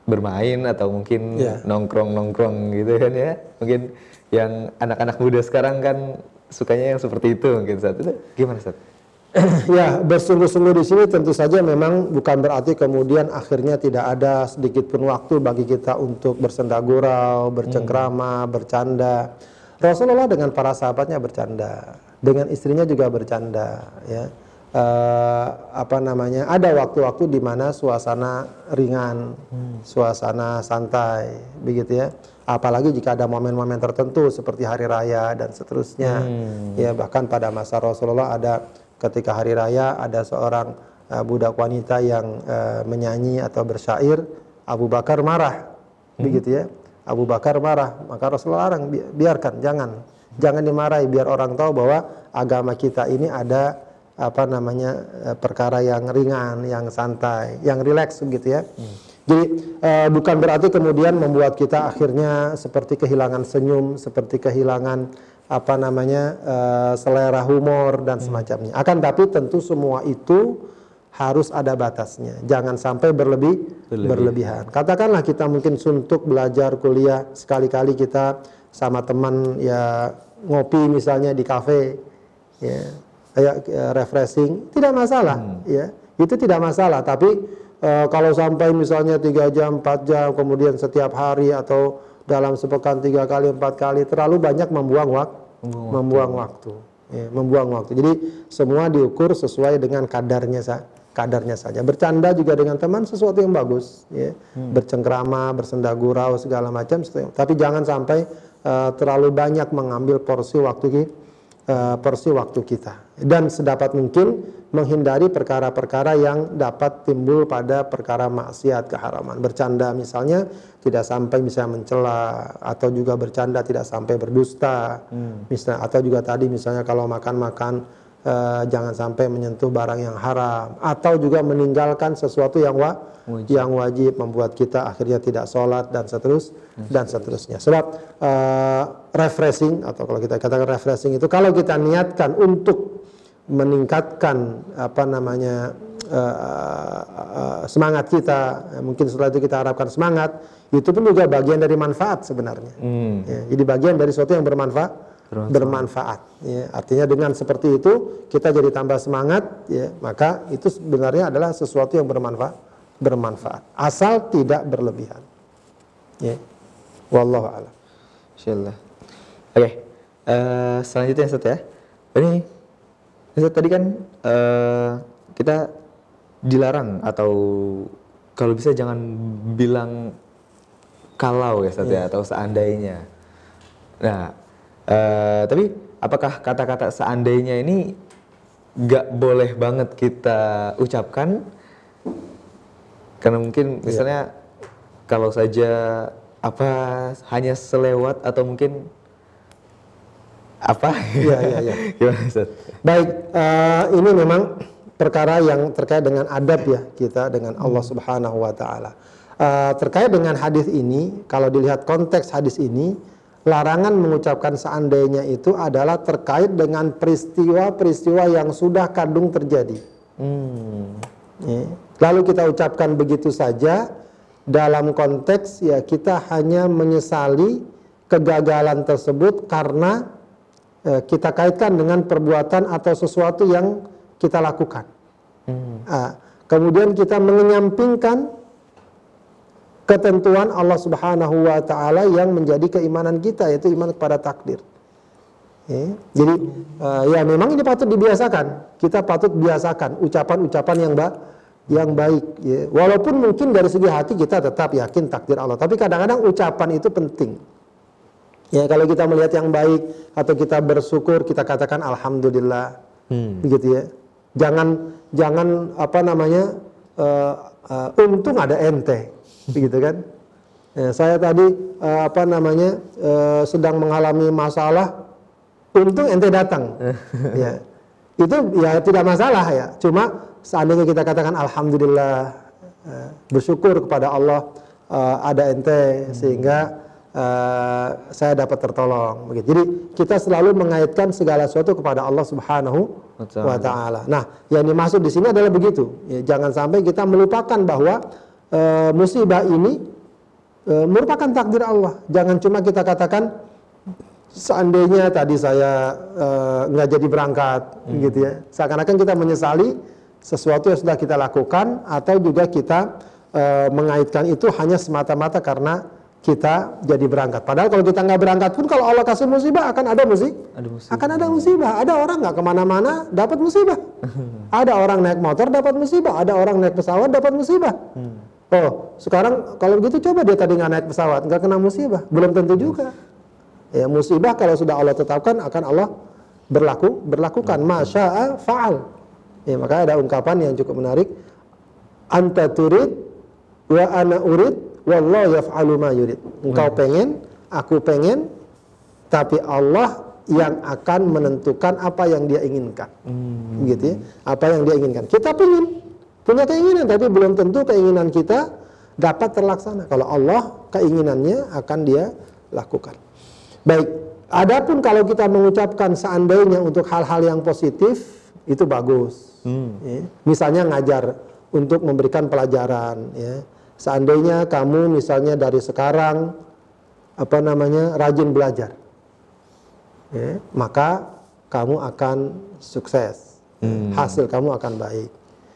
bermain atau mungkin yeah. nongkrong-nongkrong gitu kan ya? Mungkin yang anak-anak muda sekarang kan sukanya yang seperti itu mungkin saat itu gimana saat? ya bersungguh-sungguh di sini tentu saja memang bukan berarti kemudian akhirnya tidak ada sedikit pun waktu bagi kita untuk bersenda gurau, bercengkrama, hmm. bercanda. Rasulullah dengan para sahabatnya bercanda, dengan istrinya juga bercanda, ya. Uh, apa namanya? Ada waktu-waktu di mana suasana ringan, hmm. suasana santai, begitu ya apalagi jika ada momen-momen tertentu seperti hari raya dan seterusnya hmm. ya bahkan pada masa Rasulullah ada ketika hari raya ada seorang uh, budak wanita yang uh, menyanyi atau bersyair Abu Bakar marah hmm. begitu ya Abu Bakar marah maka Rasulullah larang bi biarkan jangan jangan dimarahi biar orang tahu bahwa agama kita ini ada apa namanya uh, perkara yang ringan yang santai yang rileks begitu ya hmm. Jadi uh, bukan berarti kemudian membuat kita akhirnya seperti kehilangan senyum, seperti kehilangan apa namanya uh, selera humor dan hmm. semacamnya. Akan tapi tentu semua itu harus ada batasnya. Jangan sampai berlebih Berlebih. berlebihan. Katakanlah kita mungkin suntuk belajar kuliah sekali-kali kita sama teman ya ngopi misalnya di kafe ya kayak refreshing tidak masalah hmm. ya itu tidak masalah tapi uh, kalau sampai misalnya tiga jam, 4 jam, kemudian setiap hari atau dalam sepekan tiga kali, empat kali, terlalu banyak membuang, wak membuang, membuang waktu. waktu. Ya, membuang waktu. Jadi semua diukur sesuai dengan kadarnya sa kadarnya saja. Bercanda juga dengan teman sesuatu yang bagus, ya. Hmm. Bercengkrama, bersenda gurau segala macam. Tapi jangan sampai eh, terlalu banyak mengambil porsi waktu eh, porsi waktu kita. Dan sedapat mungkin menghindari perkara-perkara yang dapat timbul pada perkara maksiat keharaman. Bercanda misalnya tidak sampai bisa mencela atau juga bercanda tidak sampai berdusta. Misalnya atau juga tadi misalnya kalau makan-makan eh, jangan sampai menyentuh barang yang haram atau juga meninggalkan sesuatu yang wa yang wajib membuat kita akhirnya tidak sholat dan seterus dan seterusnya. Sebab eh, refreshing atau kalau kita katakan refreshing itu kalau kita niatkan untuk meningkatkan apa namanya eh, eh, semangat kita, mungkin setelah itu kita harapkan semangat, itu pun juga bagian dari manfaat sebenarnya. Hmm. Ya, jadi bagian dari sesuatu yang bermanfaat, bermanfaat. Ya, artinya dengan seperti itu kita jadi tambah semangat, ya, maka itu sebenarnya adalah sesuatu yang bermanfaat, bermanfaat. Asal tidak berlebihan. Ya. Wallahu a'lam. Insyaallah. Oke. eh, selanjutnya Ustaz ya. Ini Ustaz tadi kan eh, kita dilarang atau kalau bisa jangan bilang kalau ya Ustaz ya atau seandainya. Nah, eh, tapi apakah kata-kata seandainya ini nggak boleh banget kita ucapkan? Karena mungkin misalnya kalau saja apa hanya selewat atau mungkin apa? Iya, iya, iya. Gimana Ustaz? Baik, eh, ini memang perkara yang terkait dengan adab ya kita dengan Allah Subhanahu wa taala. Eh, terkait dengan hadis ini, kalau dilihat konteks hadis ini, larangan mengucapkan seandainya itu adalah terkait dengan peristiwa-peristiwa yang sudah kadung terjadi. Hmm. Ya. Lalu kita ucapkan begitu saja dalam konteks ya kita hanya menyesali kegagalan tersebut karena eh, kita kaitkan dengan perbuatan atau sesuatu yang kita lakukan. Ah, kemudian kita menyampingkan ketentuan Allah Subhanahu wa taala yang menjadi keimanan kita yaitu iman kepada takdir. Ya, Jadi eh, ya memang ini patut dibiasakan. Kita patut biasakan ucapan-ucapan yang ba yang baik. Ya. Walaupun mungkin dari segi hati kita tetap yakin takdir Allah, tapi kadang-kadang ucapan itu penting. Ya kalau kita melihat yang baik atau kita bersyukur kita katakan alhamdulillah, begitu ya. Jangan jangan apa namanya eh, eh, untung ada ente, begitu kan? Ya, saya tadi eh, apa namanya eh, sedang mengalami masalah, untung ente datang, ya itu ya tidak masalah ya. Cuma seandainya kita katakan alhamdulillah eh, bersyukur kepada Allah eh, ada ente sehingga eh, saya dapat tertolong begitu. Jadi kita selalu mengaitkan segala sesuatu kepada Allah Subhanahu wa taala. Nah, yang dimaksud di sini adalah begitu. Ya, jangan sampai kita melupakan bahwa eh, musibah ini eh, merupakan takdir Allah. Jangan cuma kita katakan seandainya tadi saya eh, nggak jadi berangkat gitu ya. Seakan-akan kita menyesali sesuatu yang sudah kita lakukan atau juga kita eh, mengaitkan itu hanya semata-mata karena kita jadi berangkat. Padahal kalau kita nggak berangkat pun kalau Allah kasih musibah akan ada musik Ada musibah. akan ada musibah. Ada orang nggak ke mana-mana dapat musibah. Ada orang naik motor dapat musibah. Ada orang naik pesawat dapat musibah oh sekarang kalau begitu coba dia tadi nggak naik pesawat nggak kena musibah belum tentu juga Ya, musibah kalau sudah Allah tetapkan akan Allah berlaku berlakukan masya'a fa'al. Ya, maka ada ungkapan yang cukup menarik. Anta turid wa ana urid wallahu yaf'alu ma yurid. Engkau pengen, aku pengen, tapi Allah yang akan menentukan apa yang dia inginkan. Gitu ya. Apa yang dia inginkan. Kita pengen punya keinginan tapi belum tentu keinginan kita dapat terlaksana. Kalau Allah keinginannya akan dia lakukan. Baik, adapun kalau kita mengucapkan seandainya untuk hal-hal yang positif itu bagus. Ya. Misalnya ngajar untuk memberikan pelajaran. Ya. Seandainya kamu misalnya dari sekarang apa namanya rajin belajar, ya, maka kamu akan sukses. Hasil kamu akan baik.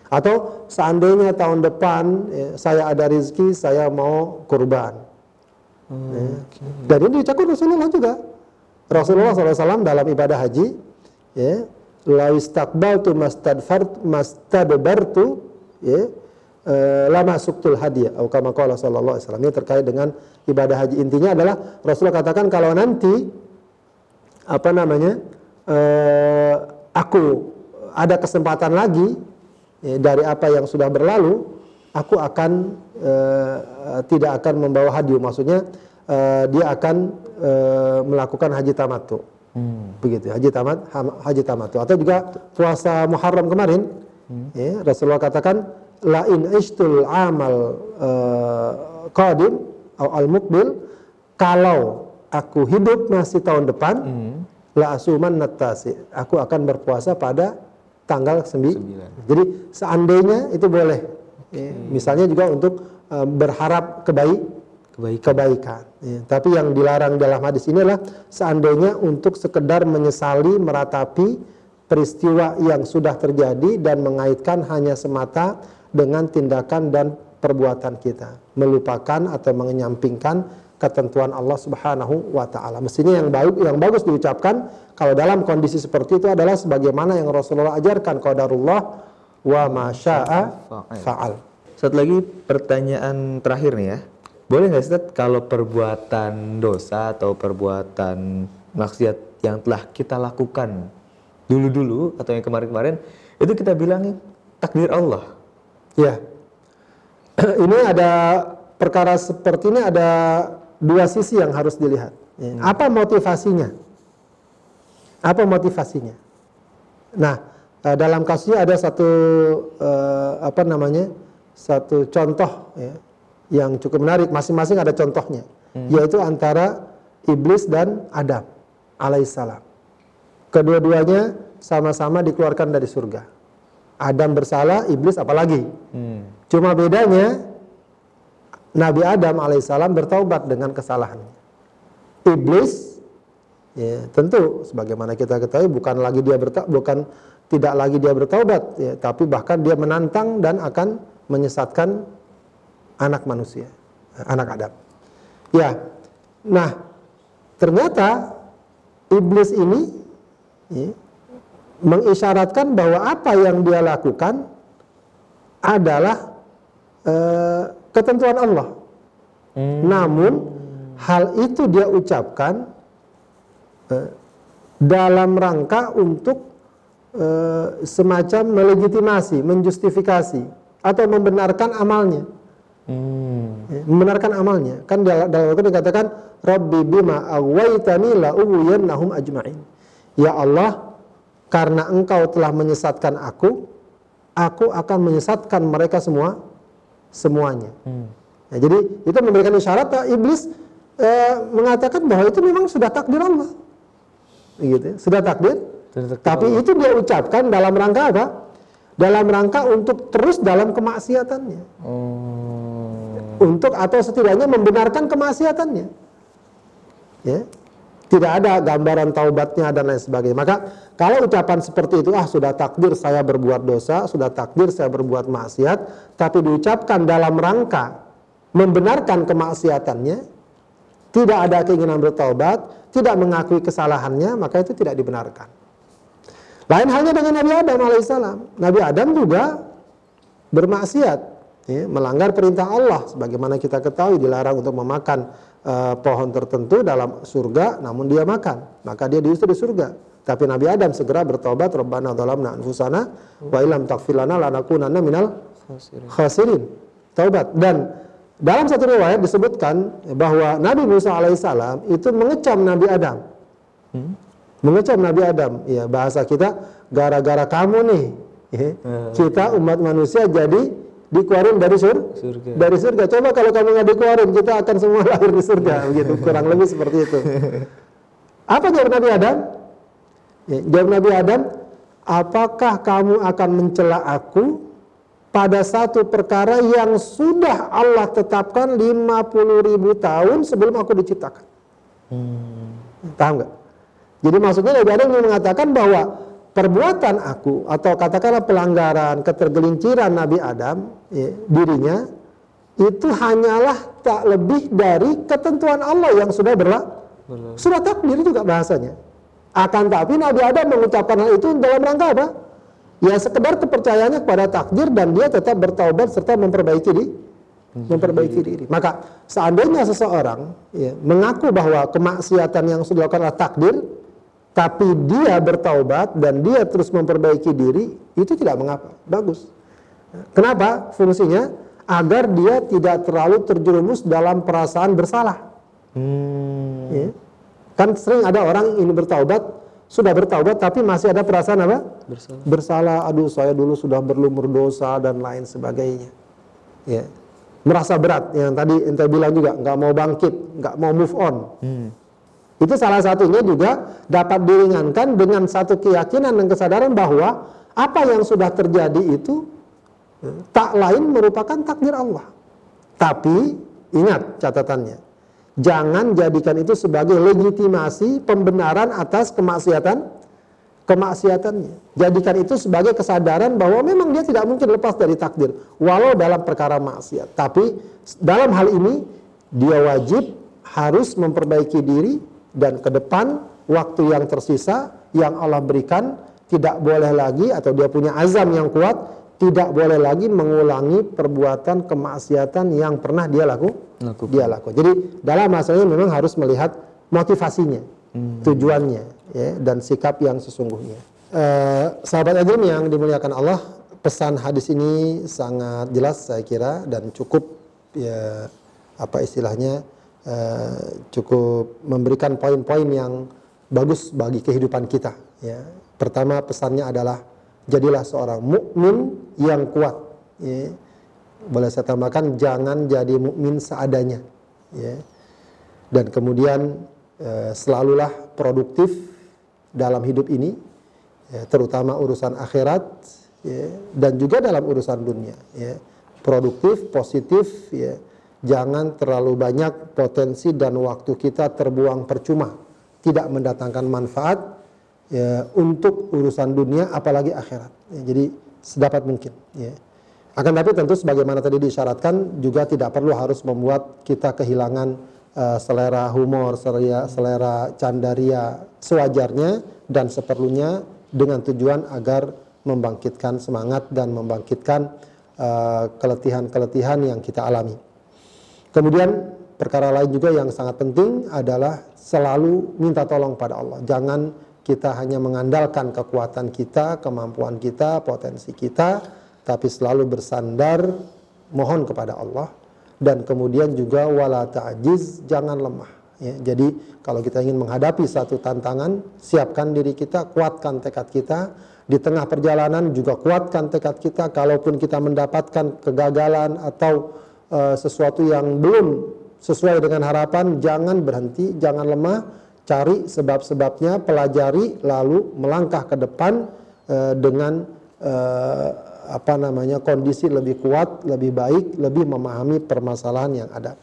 Atau seandainya tahun depan ya, saya ada rezeki, saya mau kurban. Ya. Dan ini diucapkan Rasulullah juga. Rasulullah SAW dalam ibadah haji, ya, la istaqbaltu mastadfart mastadbartu ya eh, lama suktul hadiah atau kama qala sallallahu alaihi wasallam ini terkait dengan ibadah haji intinya adalah Rasulullah katakan kalau nanti apa namanya eh, aku ada kesempatan lagi ya, dari apa yang sudah berlalu aku akan eh, tidak akan membawa hadiah maksudnya eh, dia akan eh, melakukan haji tamattu hmm. begitu haji tamat haji tamattu atau juga puasa Muharram kemarin hmm. ya, Rasulullah katakan la in ishtul amal uh, qadim atau al mukbil kalau aku hidup masih tahun depan hmm. la asuman natasi aku akan berpuasa pada tanggal 9. Jadi seandainya itu boleh. Ya. Misalnya juga untuk uh, berharap kebaik kebaikan. kebaikan. Ya. Tapi yang dilarang dalam hadis ini adalah seandainya untuk sekedar menyesali, meratapi peristiwa yang sudah terjadi dan mengaitkan hanya semata dengan tindakan dan perbuatan kita, melupakan atau menyampingkan ketentuan Allah Subhanahu wa taala. Mestinya yang baik yang bagus diucapkan kalau dalam kondisi seperti itu adalah sebagaimana yang Rasulullah ajarkan qadarullah wa ma syaa fa'al. Satu lagi pertanyaan terakhir nih ya. Boleh nggak Ustaz kalau perbuatan dosa atau perbuatan maksiat yang telah kita lakukan dulu-dulu atau yang kemarin-kemarin itu kita bilang takdir Allah. Ya. ini ada perkara seperti ini ada dua sisi yang harus dilihat. Ya. Hmm. Apa motivasinya? Apa motivasinya? Nah, eh, dalam kasusnya ada satu uh, apa namanya? satu contoh ya, yang cukup menarik. Masing-masing ada contohnya, hmm. yaitu antara iblis dan Adam alaihissalam. Kedua-duanya sama-sama dikeluarkan dari surga. Adam bersalah, iblis apalagi. Hmm. Cuma bedanya Nabi Adam alaihissalam bertaubat dengan kesalahannya. Iblis, ya, tentu sebagaimana kita ketahui bukan lagi dia berta bukan tidak lagi dia bertaubat, ya, tapi bahkan dia menantang dan akan menyesatkan anak manusia, anak Adam. Ya, nah ternyata iblis ini ya, mengisyaratkan bahwa apa yang dia lakukan adalah uh, ketentuan Allah. Hmm. Namun hal itu dia ucapkan uh, dalam rangka untuk uh, semacam melegitimasi, menjustifikasi atau membenarkan amalnya. Hmm. Ya, membenarkan amalnya. Kan dalam dalam itu dikatakan Rabbi bima aghwaytani la ughwiyannahum ajma'in. Ya Allah, karena engkau telah menyesatkan aku, aku akan menyesatkan mereka semua semuanya. Hmm. Ya, jadi itu memberikan isyarat iblis uh, mengatakan bahwa itu memang sudah takdir Allah, gitu, sudah takdir. takdir tapi Allah. itu dia ucapkan dalam rangka apa? Dalam rangka untuk terus dalam kemaksiatannya. Hmm. Untuk atau setidaknya membenarkan kemaksiatannya. Ya. Tidak ada gambaran taubatnya dan lain sebagainya. Maka kalau ucapan seperti itu, ah sudah takdir saya berbuat dosa, sudah takdir saya berbuat maksiat, tapi diucapkan dalam rangka membenarkan kemaksiatannya, tidak ada keinginan bertaubat, tidak mengakui kesalahannya, maka itu tidak dibenarkan. Lain halnya dengan Nabi Adam alaihissalam. Nabi Adam juga bermaksiat, ya, melanggar perintah Allah, sebagaimana kita ketahui dilarang untuk memakan uh, pohon tertentu dalam surga namun dia makan. Maka dia diusir di surga. Tapi Nabi Adam segera bertobat Rabbana dhalamna anfusana wa illam taghfir lana lanakunanna minal khasirin. taubat. Dan dalam satu riwayat disebutkan bahwa Nabi Musa alaihissalam itu mengecam Nabi Adam. Hmm? mengecam Nabi Adam. Ya bahasa kita gara-gara kamu nih. Ya, hmm. kita umat manusia jadi dikeluarin dari sur surga. dari surga. Coba kalau kamu nggak dikeluarin, kita akan semua lahir di surga, begitu. Kurang lebih seperti itu. Apa jawab Nabi Adam? Ya, jawab Nabi Adam, apakah kamu akan mencela aku pada satu perkara yang sudah Allah tetapkan 50 ribu tahun sebelum aku diciptakan? Hmm. Paham nggak? Jadi maksudnya Nabi Adam mengatakan bahwa perbuatan aku atau katakanlah pelanggaran ketergelinciran Nabi Adam ya, dirinya itu hanyalah tak lebih dari ketentuan Allah yang sudah berlaku sudah takdir juga bahasanya. Akan tapi Nabi Adam mengucapkan hal itu dalam rangka apa? Ya sekedar kepercayaannya kepada takdir dan dia tetap bertaubat serta memperbaiki diri memperbaiki diri. Maka seandainya seseorang ya, mengaku bahwa kemaksiatan yang sudah dilakukan adalah takdir, tapi dia bertaubat dan dia terus memperbaiki diri, itu tidak mengapa, bagus. Kenapa? Fungsinya agar dia tidak terlalu terjerumus dalam perasaan bersalah. Hmm. Ya. Kan sering ada orang ini bertaubat, sudah bertaubat tapi masih ada perasaan apa? Bersalah. Bersalah, aduh saya dulu sudah berlumur dosa dan lain sebagainya. Ya. Merasa berat, yang tadi ente bilang juga, nggak mau bangkit, nggak mau move on. Hmm. Itu salah satunya juga dapat diringankan dengan satu keyakinan dan kesadaran bahwa apa yang sudah terjadi itu ya, tak lain merupakan takdir Allah. Tapi ingat catatannya, jangan jadikan itu sebagai legitimasi pembenaran atas kemaksiatan kemaksiatannya. Jadikan itu sebagai kesadaran bahwa memang dia tidak mungkin lepas dari takdir walau dalam perkara maksiat. Tapi dalam hal ini dia wajib harus memperbaiki diri dan ke depan waktu yang tersisa yang Allah berikan tidak boleh lagi atau dia punya azam yang kuat tidak boleh lagi mengulangi perbuatan kemaksiatan yang pernah dia laku Lakukan. dia lakukan. Jadi dalam masalah ini memang harus melihat motivasinya, hmm. tujuannya, ya, dan sikap yang sesungguhnya. Eh, sahabat Adrim yang dimuliakan Allah, pesan hadis ini sangat jelas saya kira dan cukup ya apa istilahnya Eh, cukup memberikan poin-poin yang bagus bagi kehidupan kita. Ya. Pertama pesannya adalah jadilah seorang mukmin yang kuat. Ya. Boleh saya tambahkan jangan jadi mukmin seadanya. Ya. Dan kemudian eh, selalulah produktif dalam hidup ini, ya, terutama urusan akhirat ya, dan juga dalam urusan dunia. Ya. Produktif, positif, ya jangan terlalu banyak potensi dan waktu kita terbuang percuma, tidak mendatangkan manfaat ya, untuk urusan dunia apalagi akhirat. Ya, jadi sedapat mungkin. Ya. Akan tapi tentu sebagaimana tadi disyaratkan juga tidak perlu harus membuat kita kehilangan uh, selera humor, selera, selera candaria sewajarnya dan seperlunya dengan tujuan agar membangkitkan semangat dan membangkitkan eh, keletihan-keletihan uh, yang kita alami. Kemudian perkara lain juga yang sangat penting adalah selalu minta tolong pada Allah. Jangan kita hanya mengandalkan kekuatan kita, kemampuan kita, potensi kita, tapi selalu bersandar mohon kepada Allah dan kemudian juga wala ta'jiz, jangan lemah. Ya, jadi kalau kita ingin menghadapi satu tantangan, siapkan diri kita, kuatkan tekad kita. Di tengah perjalanan juga kuatkan tekad kita. Kalaupun kita mendapatkan kegagalan atau uh, sesuatu yang belum sesuai dengan harapan, jangan berhenti, jangan lemah, cari sebab-sebabnya, pelajari, lalu melangkah ke depan uh, dengan uh, apa namanya kondisi lebih kuat, lebih baik, lebih memahami permasalahan yang ada.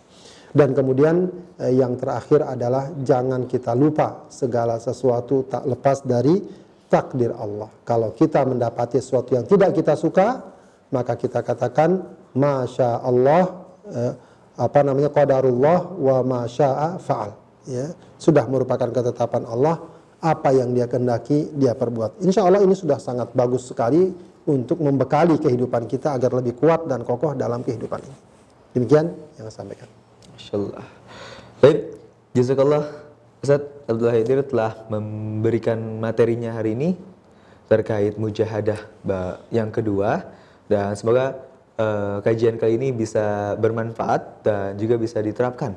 Dan kemudian eh, yang terakhir adalah jangan kita lupa segala sesuatu tak lepas dari takdir Allah. Kalau kita mendapati sesuatu yang tidak kita suka, maka kita katakan masya Allah eh, apa namanya qadarullah wa masya'a faal. Ya sudah merupakan ketetapan Allah. Apa yang dia kehendaki dia perbuat. Insya Allah ini sudah sangat bagus sekali untuk membekali kehidupan kita agar lebih kuat dan kokoh dalam kehidupan ini. Demikian yang saya sampaikan. Insyaallah baik jazakallah. Ustaz Abdullah Hidir telah memberikan materinya hari ini terkait mujahadah yang kedua dan semoga uh, kajian kali ini bisa bermanfaat dan juga bisa diterapkan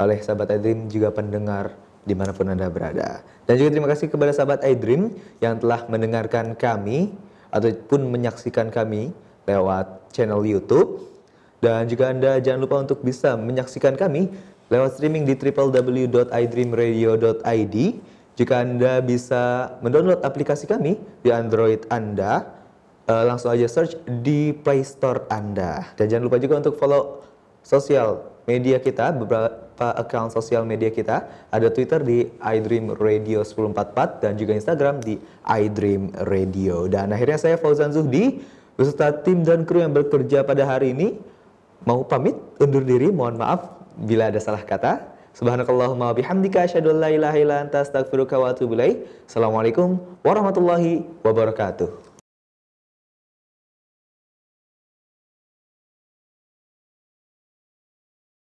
oleh sahabat iDream juga pendengar di mana pun Anda berada. Dan juga terima kasih kepada sahabat iDream yang telah mendengarkan kami ataupun menyaksikan kami lewat channel YouTube. Dan juga Anda jangan lupa untuk bisa menyaksikan kami lewat streaming di www.idreamradio.id. Jika Anda bisa mendownload aplikasi kami di Android Anda, uh, langsung aja search di Play Store Anda. Dan jangan lupa juga untuk follow sosial media kita, beberapa account sosial media kita. Ada Twitter di iDream Radio 1044 dan juga Instagram di iDream Radio. Dan akhirnya saya Fauzan Zuhdi beserta tim dan kru yang bekerja pada hari ini mau pamit undur diri, mohon maaf bila ada salah kata. Subhanakallahumma bihamdika asyhadu an la ilaha illa anta astaghfiruka wa atubu ilaik. Assalamualaikum warahmatullahi wabarakatuh.